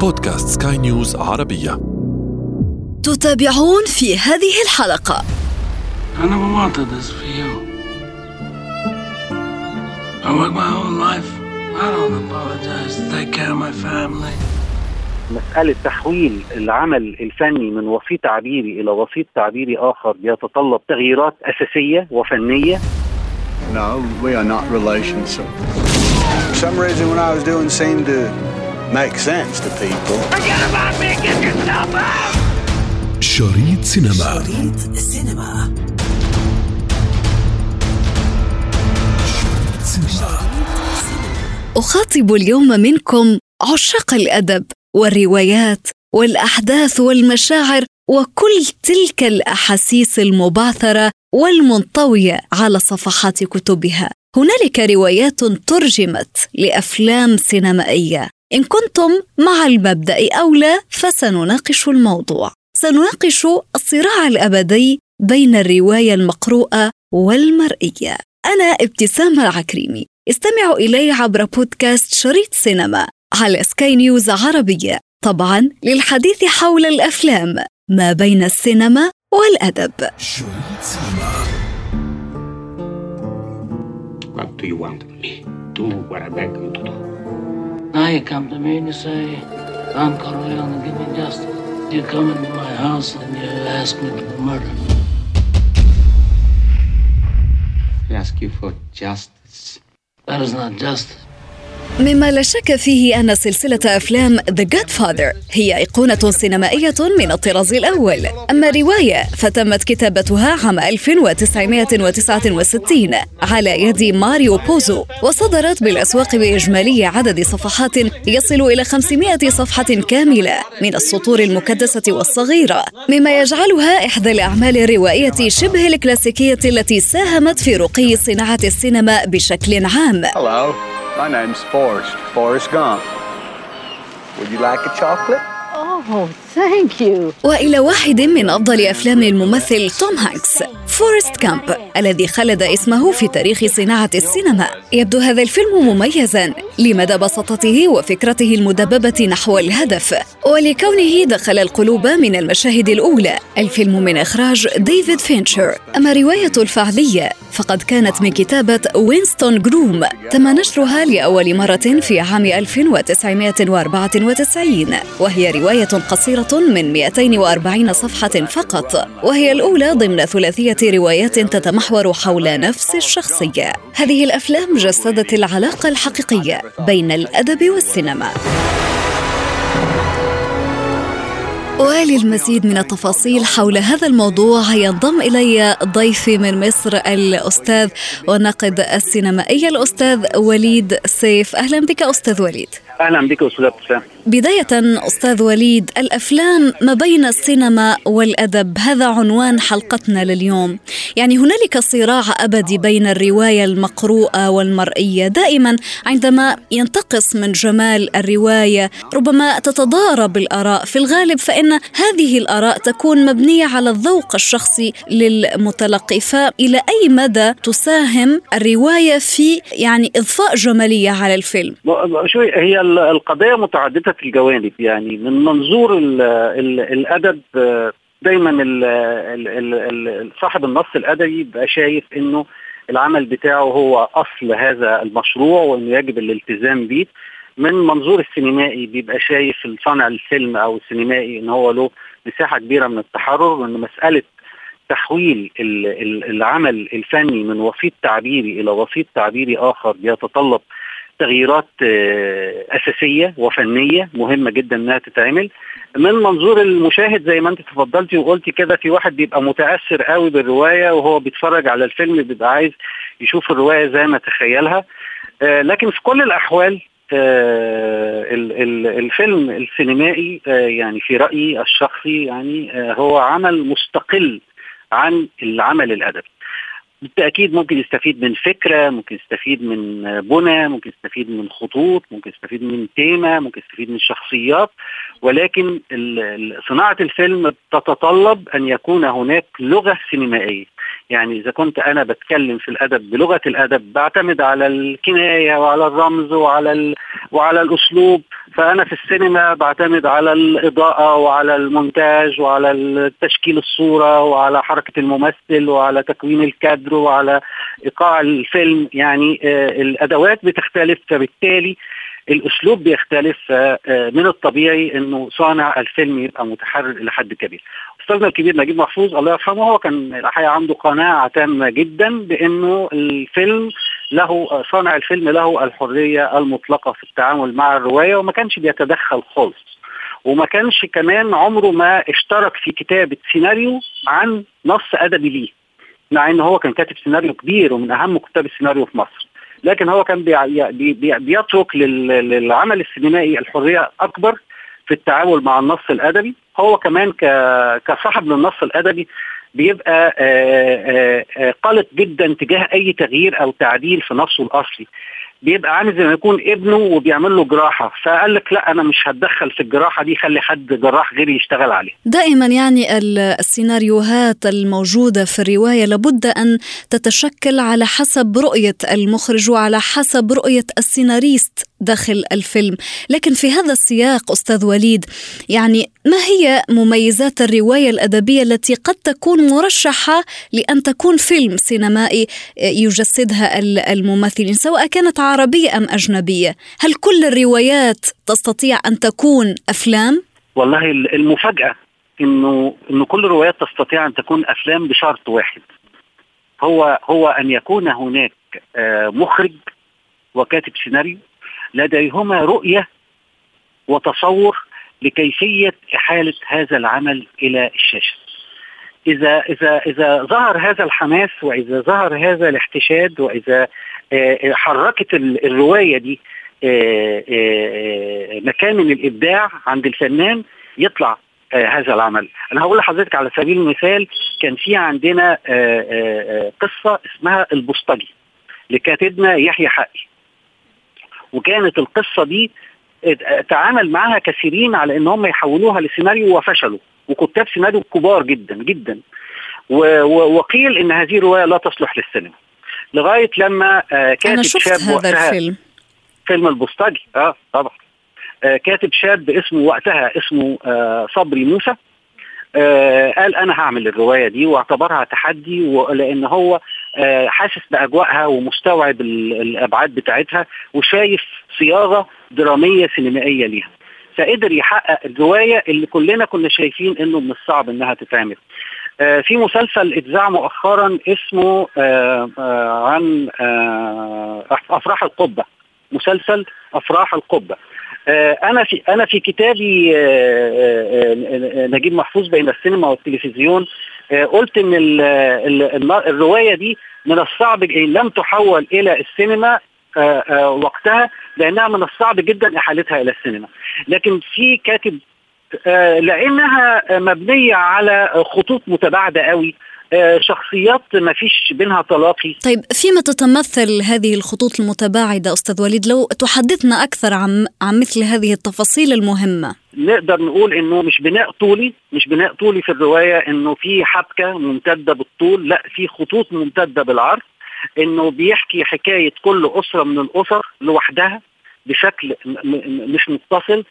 بودكاست سكاي نيوز عربية تتابعون في هذه الحلقة I never wanted this for you. I worked my whole life. I don't apologize to take care of my family. مسألة تحويل العمل الفني من وسيط تعبيري إلى وسيط تعبيري آخر يتطلب تغييرات أساسية وفنية No, we are not relations. For some reason, what I was doing seemed to make sense to people. شريط سينما. شريط السينما أخاطب اليوم منكم عشاق الأدب والروايات والأحداث والمشاعر وكل تلك الأحاسيس المبعثرة والمنطوية على صفحات كتبها. هنالك روايات ترجمت لأفلام سينمائية. إن كنتم مع المبدأ أو لا فسنناقش الموضوع. سنناقش الصراع الأبدي بين الرواية المقروءة والمرئية. أنا ابتسام العكريمي استمعوا إلي عبر بودكاست شريط سينما على سكاي نيوز عربية. طبعا للحديث حول الأفلام. ما بين السينما والأدب. شريط سينما. What do you want me? Do what I beg you to do. Now you come to me and you say, Don Corleone, give me justice. You come into my house and you ask me to murder. I ask you for justice. That is not justice. مما لا شك فيه أن سلسلة أفلام The Godfather هي أيقونة سينمائية من الطراز الأول. أما رواية فتمت كتابتها عام 1969 على يد ماريو بوزو وصدرت بالأسواق بإجمالي عدد صفحات يصل إلى 500 صفحة كاملة من السطور المكدسة والصغيرة مما يجعلها إحدى الأعمال الروائية شبه الكلاسيكية التي ساهمت في رقي صناعة السينما بشكل عام. Hello, my name's Forrest, Forrest Gump. Would you like a chocolate? Oh, thank you. وإلى واحد من أفضل أفلام الممثل توم هانكس فورست جامب الذي خلد اسمه في تاريخ صناعة السينما. يبدو هذا الفيلم مميزا لمدى بساطته وفكرته المدببة نحو الهدف ولكونه دخل القلوب من المشاهد الأولى. الفيلم من إخراج ديفيد فينشر. أما روايته الفعلية فقد كانت من كتابة وينستون جروم تم نشرها لأول مرة في عام 1994 وهي رواية من 240 صفحة فقط وهي الأولى ضمن ثلاثية روايات تتمحور حول نفس الشخصية. هذه الأفلام جسدت العلاقة الحقيقية بين الأدب والسينما. وللمزيد من التفاصيل حول هذا الموضوع. ينضم إلي ضيفي من مصر الأستاذ والناقد السينمائي الأستاذ وليد سيف. أهلا بك أستاذ وليد. أهلا بك أستاذ ابتسام بداية أستاذ وليد الأفلام ما بين السينما والأدب هذا عنوان حلقتنا لليوم. يعني هنالك صراع أبدي بين الرواية المقروءة والمرئية. دائما عندما ينتقص من جمال الرواية ربما تتضارب الآراء. في الغالب فإن هذه الآراء تكون مبنية على الذوق الشخصي للمتلقي. فإلى أي مدى تساهم الرواية في يعني إضفاء جمالية على الفيلم؟ ب- شو هي ال- القضية متعددة الجوانب. يعني من منظور ال ال الأدب آه، دايما ال صاحب النص الأدبي بيبقى شايف إنه العمل بتاعه هو أصل هذا المشروع وإنه يجب الالتزام به من منظور السينمائي بيبقى شايف صانع الفيلم أو السينمائي إن هو له مساحة كبيرة من التحرر وإن مسألة تحويل ال- ال- العمل الفني من وسيط تعبيري إلى وسيط تعبيري آخر يتطلب تغييرات آه، أساسية وفنية مهمة جدا إنها تتعمل. من منظور المشاهد زي ما أنت تفضلتي وقلتي كده في واحد بيبقى متأثر قوي بالرواية وهو بيتفرج على الفيلم بيبقى عايز يشوف الرواية زي ما تخيلها. آه، لكن في كل الأحوال آه، ال- ال- الفيلم السينمائي يعني في رأيي الشخصي يعني هو عمل مستقل عن العمل الأدبي. بالتأكيد ممكن يستفيد من فكرة ممكن يستفيد من بنى ممكن يستفيد من خطوط ممكن يستفيد من تيمة ممكن يستفيد من شخصيات. ولكن صناعة الفيلم تتطلب أن يكون هناك لغة سينمائية. يعني إذا كنت أنا بتكلم في الأدب بلغة الأدب بعتمد على الكناية وعلى الرمز وعلى ال... وعلى الأسلوب. فأنا في السينما بعتمد على الإضاءة وعلى المونتاج وعلى تشكيل الصورة وعلى حركة الممثل وعلى تكوين الكادر وعلى إيقاع الفيلم. يعني آه الأدوات بتختلف فبالتالي الأسلوب بيختلف. آه من الطبيعي إنه صانع الفيلم يبقى متحرر إلى حد كبير. استاذنا الكبير نجيب محفوظ الله يرحمه هو كان الحقيقة عنده قناعة تامة جدا بإنه الفيلم له صانع الفيلم له الحرية المطلقة في التعامل مع الرواية وما كانش بيتدخل خالص. وما كانش كمان عمره ما اشترك في كتابة سيناريو عن نص أدبي ليه. مع إن هو كان كاتب سيناريو كبير ومن أهم كتاب السيناريو في مصر. لكن هو كان بي بي بيترك للعمل السينمائي الحرية أكبر في التعامل مع النص الأدبي هو كمان كصاحب للنص الأدبي بيبقى قلق جدا تجاه أي تغيير أو تعديل في نصه الأصلي. بيبقى عامل زي ما يكون ابنه وبيعمل له جراحة. فقال لك لا أنا مش هتدخل في الجراحة دي خلي حد جراح غيري يشتغل عليها دائما يعني السيناريوهات الموجودة في الرواية لابد أن تتشكل على حسب رؤية المخرج وعلى حسب رؤية السيناريست. داخل الفيلم. لكن في هذا السياق أستاذ وليد يعني ما هي مميزات الرواية الأدبية التي قد تكون مرشحة لأن تكون فيلم سينمائي يجسدها الممثلين سواء كانت عربية أم أجنبية؟ هل كل الروايات تستطيع أن تكون أفلام؟ والله المفاجأة انه إنه كل الروايات تستطيع أن تكون أفلام بشرط واحد. هو هو أن يكون هناك مخرج وكاتب سيناريو لديهما رؤية وتصور لكيفية إحالة هذا العمل إلى الشاشة. إذا إذا إذا ظهر هذا الحماس وإذا ظهر هذا الاحتشاد وإذا حركت الرواية دي مكان من الإبداع عند الفنان يطلع هذا العمل. أنا هقول لحضرتك على سبيل المثال كان في عندنا قصة اسمها البوسطجي لكاتبنا يحيى حقي. وكانت القصة دي تعامل معها كثيرين على ان هم يحولوها لسيناريو وفشلوا. وكتاب سيناريو كبار جدا جدا. وقيل إن هذه الرواية لا تصلح للسينما. لغاية لما كاتب أنا شفت شاب هذا وقتها الفيلم. فيلم البوسطجي آه طبعا. كاتب شاب اسمه وقتها اسمه صبري موسى. آه قال أنا هعمل الرواية دي واعتبرها تحدي لأن هو آه حاسس بأجواءها ومستوعب الأبعاد بتاعتها وشايف صياغة درامية سينمائية ليها. فقدر يحقق الرواية اللي كلنا كنا شايفين إنه من الصعب إنها تتعمل. آه في مسلسل اتذاع مؤخرا اسمه عن أفراح القبة. مسلسل أفراح القبة. أنا في أنا في كتابي نجيب محفوظ بين السينما والتلفزيون قلت إن ال ال الرواية دي من الصعب لم تحول إلى السينما وقتها لأنها من الصعب جدا إحالتها إلى السينما. لكن في كاتب لأنها مبنية على خطوط متباعدة قوي شخصيات ما فيش بينها تلاقي. طيب فيما تتمثل هذه الخطوط المتباعدة أستاذ وليد لو تحدثنا أكثر عن, عن مثل هذه التفاصيل المهمة. نقدر نقول إنه مش بناء طولي مش بناء طولي في الرواية إنه في حبكة ممتدة بالطول لا في خطوط ممتدة بالعرض إنه بيحكي حكاية كل أسرة من الأسر لوحدها بشكل مش متصل.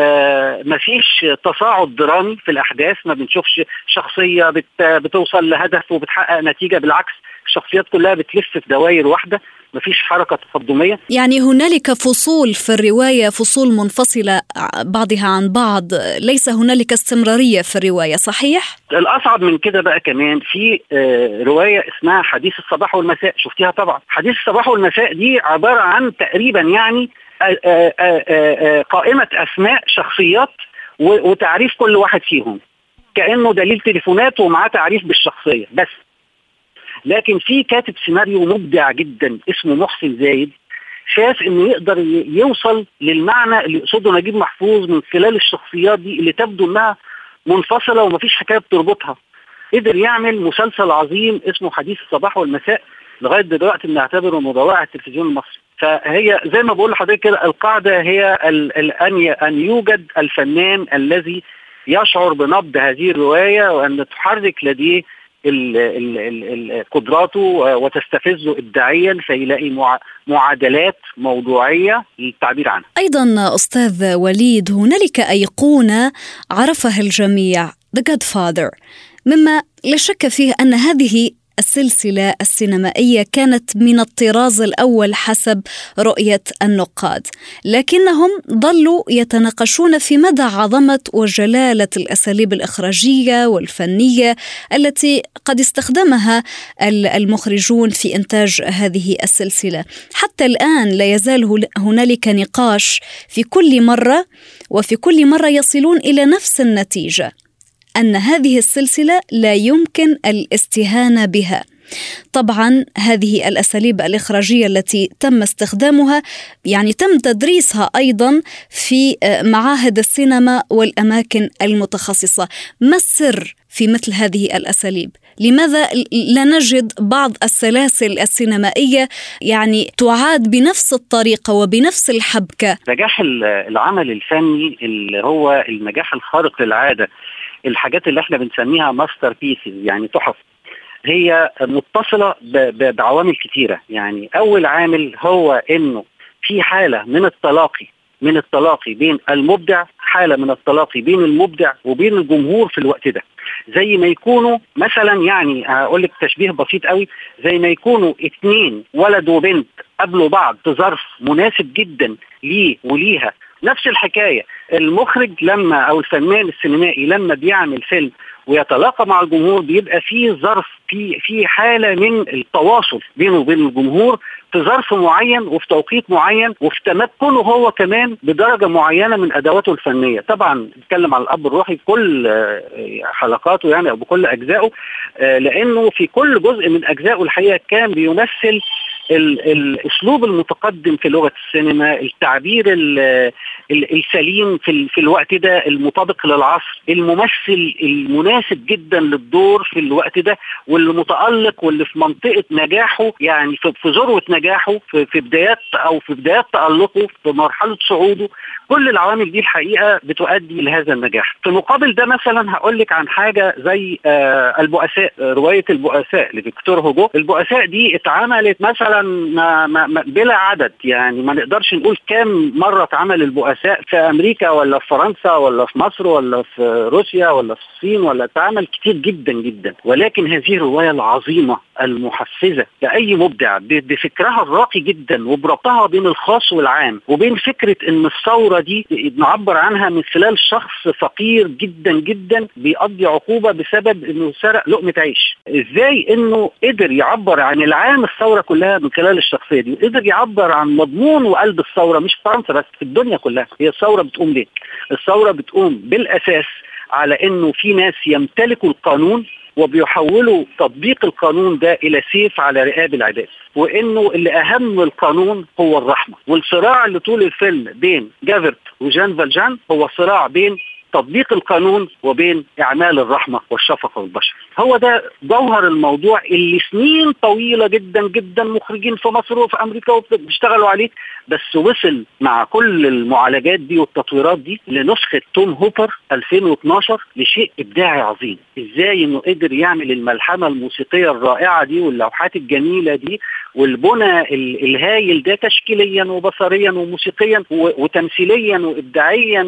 آه مفيش تصاعد درامي في الأحداث ما بنشوفش شخصية بت بتوصل لهدف وبتحقق نتيجة بالعكس الشخصيات كلها بتلف في دوائر واحدة مفيش حركة تقدمية. يعني هنالك فصول في الرواية فصول منفصلة بعضها عن بعض ليس هنالك استمرارية في الرواية صحيح؟ الأصعب من كده بقى كمان في آه رواية اسمها حديث الصباح والمساء شفتيها طبعا. حديث الصباح والمساء دي عبارة عن تقريبا يعني قائمة أسماء شخصيات وتعريف كل واحد فيهم. كأنه دليل تليفونات ومعاه تعريف بالشخصية بس. لكن في كاتب سيناريو مبدع جدا اسمه محسن زايد شاف إنه يقدر يوصل للمعنى اللي يقصده نجيب محفوظ من خلال الشخصيات دي اللي تبدو إنها منفصلة ومفيش حكاية بتربطها. قدر يعمل مسلسل عظيم اسمه حديث الصباح والمساء لغاية دلوقتي بنعتبره روائع التلفزيون المصري فهي زي ما بقول لحضرتك كده القاعدة هي أن أن يوجد الفنان الذي يشعر بنبض هذه الرواية وأن تحرك لديه قدراته وتستفزه ابداعيا فيلاقي مع معادلات موضوعية للتعبير عنها. أيضا أستاذ وليد هنالك أيقونة عرفها الجميع The Godfather مما لا شك فيه أن هذه السلسلة السينمائية كانت من الطراز الأول حسب رؤية النقاد لكنهم ظلوا يتناقشون في مدى عظمة وجلالة الأساليب الإخراجية والفنية التي قد استخدمها المخرجون في إنتاج هذه السلسلة. حتى الآن لا يزال هنالك نقاش في كل مرة وفي كل مرة يصلون إلى نفس النتيجة. أن هذه السلسلة لا يمكن الاستهانة بها. طبعا هذه الأساليب الإخراجية التي تم استخدامها يعني تم تدريسها أيضا في معاهد السينما والأماكن المتخصصة. ما السر في مثل هذه الأساليب؟ لماذا لا نجد بعض السلاسل السينمائية يعني تعاد بنفس الطريقة وبنفس الحبكة؟ نجاح العمل الفني اللي هو النجاح الخارق للعادة الحاجات اللي إحنا بنسميها masterpieces يعني تحف. هي متصلة بعوامل كتيرة. يعني أول عامل هو إنه في حالة من التلاقي من التلاقي بين المبدع حالة من التلاقي بين المبدع وبين الجمهور في الوقت ده. زي ما يكونوا مثلا يعني هقول لك تشبيه بسيط قوي زي ما يكونوا اثنين ولد وبنت قابلوا بعض في ظرف مناسب جدا ليه وليها نفس الحكاية. المخرج لما أو الفنان السينمائي لما بيعمل فيلم ويتلاقى مع الجمهور بيبقى في ظرف في في حالة من التواصل بينه وبين الجمهور في ظرف معين وفي توقيت معين وفي تمكنه هو كمان بدرجة معينة من أدواته الفنية، طبعا بتكلم على الأب الروحي بكل حلقاته يعني أو بكل أجزائه لأنه في كل جزء من أجزائه الحقيقة كان بيمثل الأسلوب المتقدم في لغة السينما التعبير السليم في, في الوقت ده المطابق للعصر الممثل المناسب جدا للدور في الوقت ده واللي متألق واللي في منطقة نجاحه يعني في ذروة نجاحه في بدايات أو في بدايات تألقه في مرحلة صعوده. كل العوامل دي الحقيقة بتؤدي لهذا النجاح. في مقابل ده مثلا هقول لك عن حاجة زي آه البؤساء رواية البؤساء لفيكتور هوجو. البؤساء دي اتعملت مثلا ما ما ما بلا عدد يعني ما نقدرش نقول كام مرة اتعمل البؤساء في أمريكا ولا في فرنسا ولا في مصر ولا في روسيا ولا في الصين ولا اتعمل كتير جدا جدا. ولكن هذه الرواية العظيمة المحفزة لأي مبدع بفكرها الراقي جدا وبربطها بين الخاص والعام وبين فكرة إن الثورة دي نعبر عنها من خلال شخص فقير جدا جدا بيقضي عقوبة بسبب إنه سرق لقمة عيش. إزاي إنه قدر يعبر عن العام الثورة كلها من خلال الشخصية دي قدر يعبر عن مضمون وقلب الثورة مش في فرنسا بس في الدنيا كلها. هي الثورة بتقوم ليه؟ الثورة بتقوم بالأساس على إنه في ناس يمتلكوا القانون وبيحولوا تطبيق القانون ده إلى سيف على رقاب العباد وإنه اللي أهم القانون هو الرحمة والصراع اللي طول الفيلم بين جافرت وجان فالجان هو صراع بين تطبيق القانون وبين إعمال الرحمة والشفقة والبشر. هو ده جوهر الموضوع اللي سنين طويلة جدا جدا مخرجين في مصر وفي أمريكا بيشتغلوا عليه بس وصل مع كل المعالجات دي والتطويرات دي لنسخة توم هوبر 2012 لشيء إبداعي عظيم، إزاي إنه قدر يعمل الملحمة الموسيقية الرائعة دي واللوحات الجميلة دي والبنى الهايل ده تشكيليا وبصريا وموسيقيا وتمثيليا وابداعيا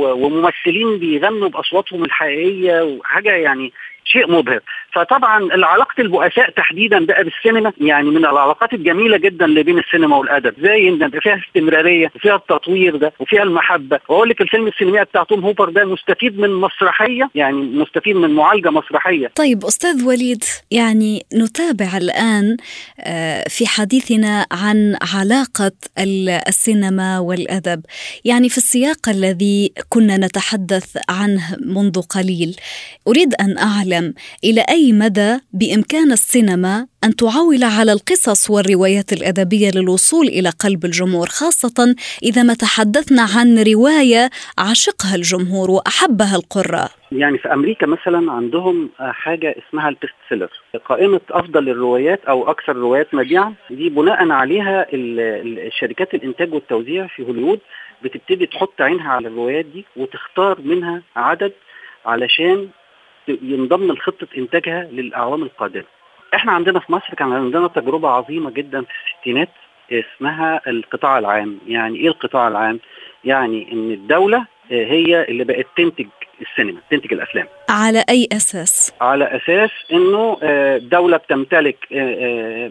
وممثلين بيغنوا بأصواتهم الحقيقية وحاجة يعني شيء مبهر. فطبعا علاقه البؤساء تحديدا بقى بالسينما يعني من العلاقات الجميلة جدا اللي بين السينما والأدب. زي إن فيها استمرارية وفيها التطوير ده وفيها المحبة. وأقول لك الفيلم السينمائي بتاع توم هوبر ده مستفيد من مسرحية يعني مستفيد من معالجة مسرحية. طيب أستاذ وليد يعني نتابع الآن في حديثنا عن علاقة السينما والأدب. يعني في السياق الذي كنا نتحدث عنه منذ قليل أريد أن اعلم إلى أي مدى بإمكان السينما أن تعول على القصص والروايات الأدبية للوصول إلى قلب الجمهور خاصة إذا ما تحدثنا عن رواية عشقها الجمهور وأحبها القراء؟ يعني في أمريكا مثلا عندهم حاجة اسمها ال best seller. قائمة أفضل الروايات أو أكثر الروايات مبيعا دي بناء عليها شركات الإنتاج والتوزيع في هوليوود بتبتدي تحط عينها على الروايات دي وتختار منها عدد علشان ينضم لخطه إنتاجها للأعوام القادمة. إحنا عندنا في مصر كان عندنا تجربة عظيمة جدا في الستينات اسمها القطاع العام، يعني إيه القطاع العام؟ يعني إن الدولة هي اللي بقت تنتج السينما تنتج الأفلام. على أي أساس؟ على أساس إنه الدولة بتمتلك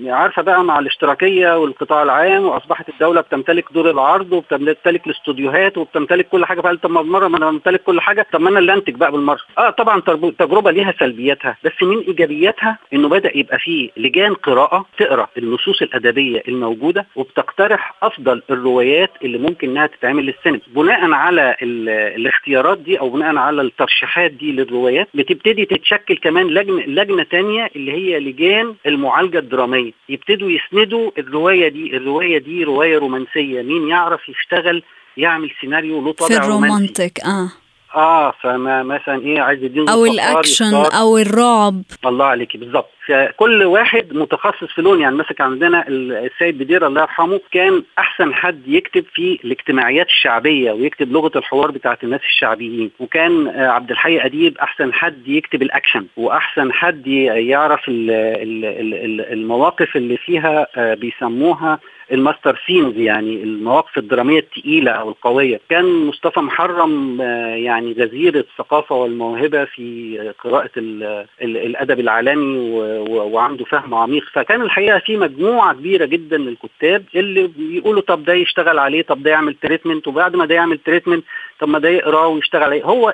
عارفة بقى مع الاشتراكية والقطاع العام وأصبحت الدولة بتمتلك دور العرض وبتمتلك الاستوديوهات وبتمتلك كل حاجة. فقال طب ما بالمرة ما أنا بمتلك كل حاجة؟ طب ما أنا اللي أنتج بقى بالمرة. آه طبعا تجربة ليها سلبياتها بس من إيجابياتها إنه بدأ يبقى فيه لجان قراءة تقرأ النصوص الأدبية الموجودة وبتقترح أفضل الروايات اللي ممكن إنها تتعمل للسينما. بناء على الاختيارات دي أو بناء على الترشيحات دي للروايات بتبتدي تتشكل كمان لجنة لجنة ثانية اللي هي لجان المعالجة الدرامية. يبتدوا يسندوا الرواية دي الرواية دي رواية رومانسية. مين يعرف يشتغل يعمل سيناريو له طابع في ال romantic آه. آه فما مثلا إيه عايز يدين أو الأكشن أو الرعب. الله عليكي بالظبط. فكل واحد متخصص في لون يعني مثلا عندنا السيد بدير الله يرحمه كان أحسن حد يكتب في الاجتماعيات الشعبية ويكتب لغة الحوار بتاعت الناس الشعبيين. وكان عبد الحي أديب أحسن حد يكتب الأكشن وأحسن حد يعرف المواقف اللي فيها بيسموها ال master scenes يعني المواقف الدرامية الثقيله أو القوية. كان مصطفى محرم يعني غزير الثقافة والموهبة في قراءة الأدب العالمي وعنده فهم عميق. فكان الحقيقة في مجموعة كبيرة جدا من الكتاب اللي بيقولوا طب ده يشتغل عليه طب ده يعمل treatment وبعد ما ده يعمل treatment طب ما ده يقراه ويشتغل عليه. هو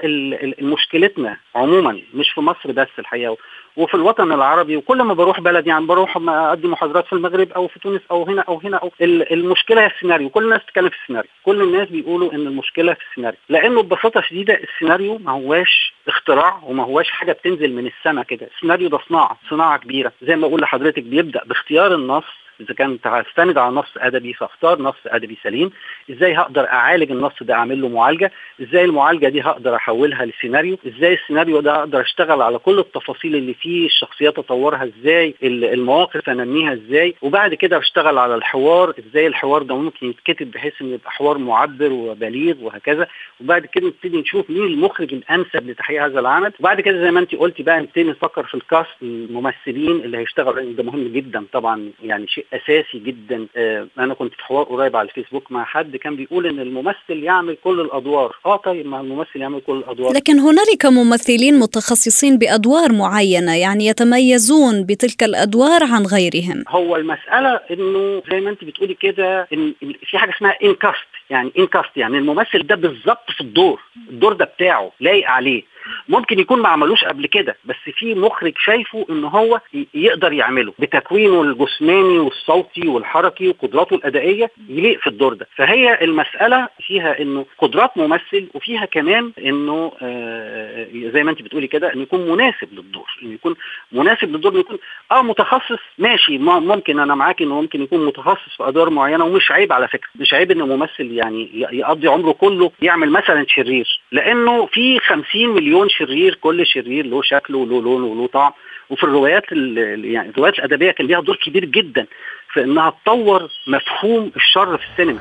مشكلتنا عموما مش في مصر بس الحقيقة وفي الوطن العربي وكل ما بروح بلد يعني بروح أقدم محاضرات في المغرب أو في تونس أو هنا أو هنا أو المشكلة هي السيناريو. كل الناس بتتكلم في السيناريو. كل الناس بيقولوا إن المشكلة في السيناريو. لأنه ببساطة شديدة السيناريو ما هواش اختراع وما هواش حاجة بتنزل من السماء كده. السيناريو ده صناعة صناعة كبيرة. زي ما أقول لحضرتك بيبدأ باختيار النص إذا كان هستند على نص أدبي فاختار نص أدبي سليم إزاي هقدر أعالج النص ده أعمل له معالجة؟ إزاي المعالجة دي هقدر أحولها لسيناريو؟ إزاي السيناريو ده أقدر أشتغل على كل التفاصيل اللي فيه الشخصيات أطورها إزاي المواقف أنميها إزاي؟ وبعد كده بشتغل على الحوار إزاي الحوار ده ممكن يتكتب بحيث انه يبقى حوار معبر وبليغ وهكذا. وبعد كده نبتدي نشوف مين المخرج الأنسب لتحقيق هذا العمل. وبعد كده زي ما انت قلتي بقى نبتدي نفكر في الكاست الممثلين اللي هيشتغلوا ده مهم جدا طبعا يعني شيء أساسي جدا. آه أنا كنت في حوار قريب على الفيسبوك مع حد كان بيقول إن الممثل يعمل كل الأدوار. آه طيب ما الممثل يعمل كل الأدوار. لكن هنالك ممثلين متخصصين بأدوار معينة يعني يتميزون بتلك الأدوار عن غيرهم. هو المسألة إنه زي ما أنت بتقولي كده إن في حاجة اسمها انكاست يعني انكاست يعني الممثل ده بالظبط في الدور. الدور ده بتاعه لايق عليه. ممكن يكون ما عملوش قبل كده بس في مخرج شايفه إن هو يقدر يعمله بتكوينه الجسماني والصوتي والحركي وقدراته الأدائية يليق في الدور ده. فهي المسألة فيها إنه قدرات ممثل وفيها كمان إنه آه زي ما أنت بتقولي كده إنه يكون مناسب للدور إنه يكون مناسب للدور يكون آه متخصص ماشي ممكن أنا معاك إنه ممكن يكون متخصص في أدوار معينة ومش عيب على فكرة مش عيب ان ممثل يعني يقضي عمره كله يعمل مثلا شرير لأنه في 50 مليون مليون شرير كل شرير له شكله وله لون وله طعم. وفي الروايات يعني الروايات الأدبية كان ليها دور كبير جدا في إنها تطور مفهوم الشر في السينما.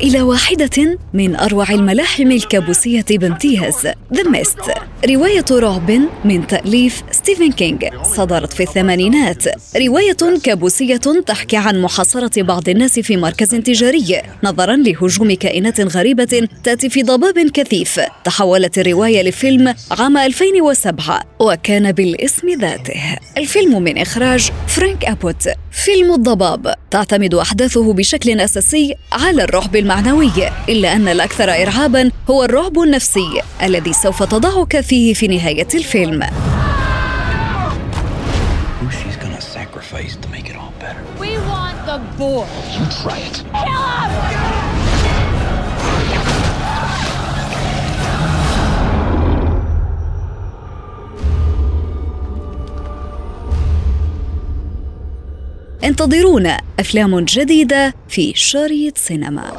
وإلى واحدة من أروع الملاحم الكابوسية بامتياز The Mist رواية رعب من تأليف ستيفن كينج صدرت في الثمانينات. رواية كابوسية تحكي عن محاصرة بعض الناس في مركز تجاري نظرا لهجوم كائنات غريبة تأتي في ضباب كثيف. تحولت الرواية لفيلم عام 2007 وكان بالاسم ذاته. الفيلم من إخراج فرانك دارابونت. فيلم الضباب تعتمد أحداثه بشكل أساسي على الرعب المعنوي إلا أن الأكثر ارعابا هو الرعب النفسي الذي سوف تضعك فيه في نهاية الفيلم Who she's gonna sacrifice to make it all better? We want the boy. You try it. انتظرونا أفلام جديدة في شريط سينما.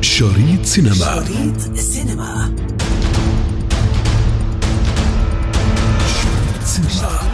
شريط سينما. شريط سينما, شريط سينما.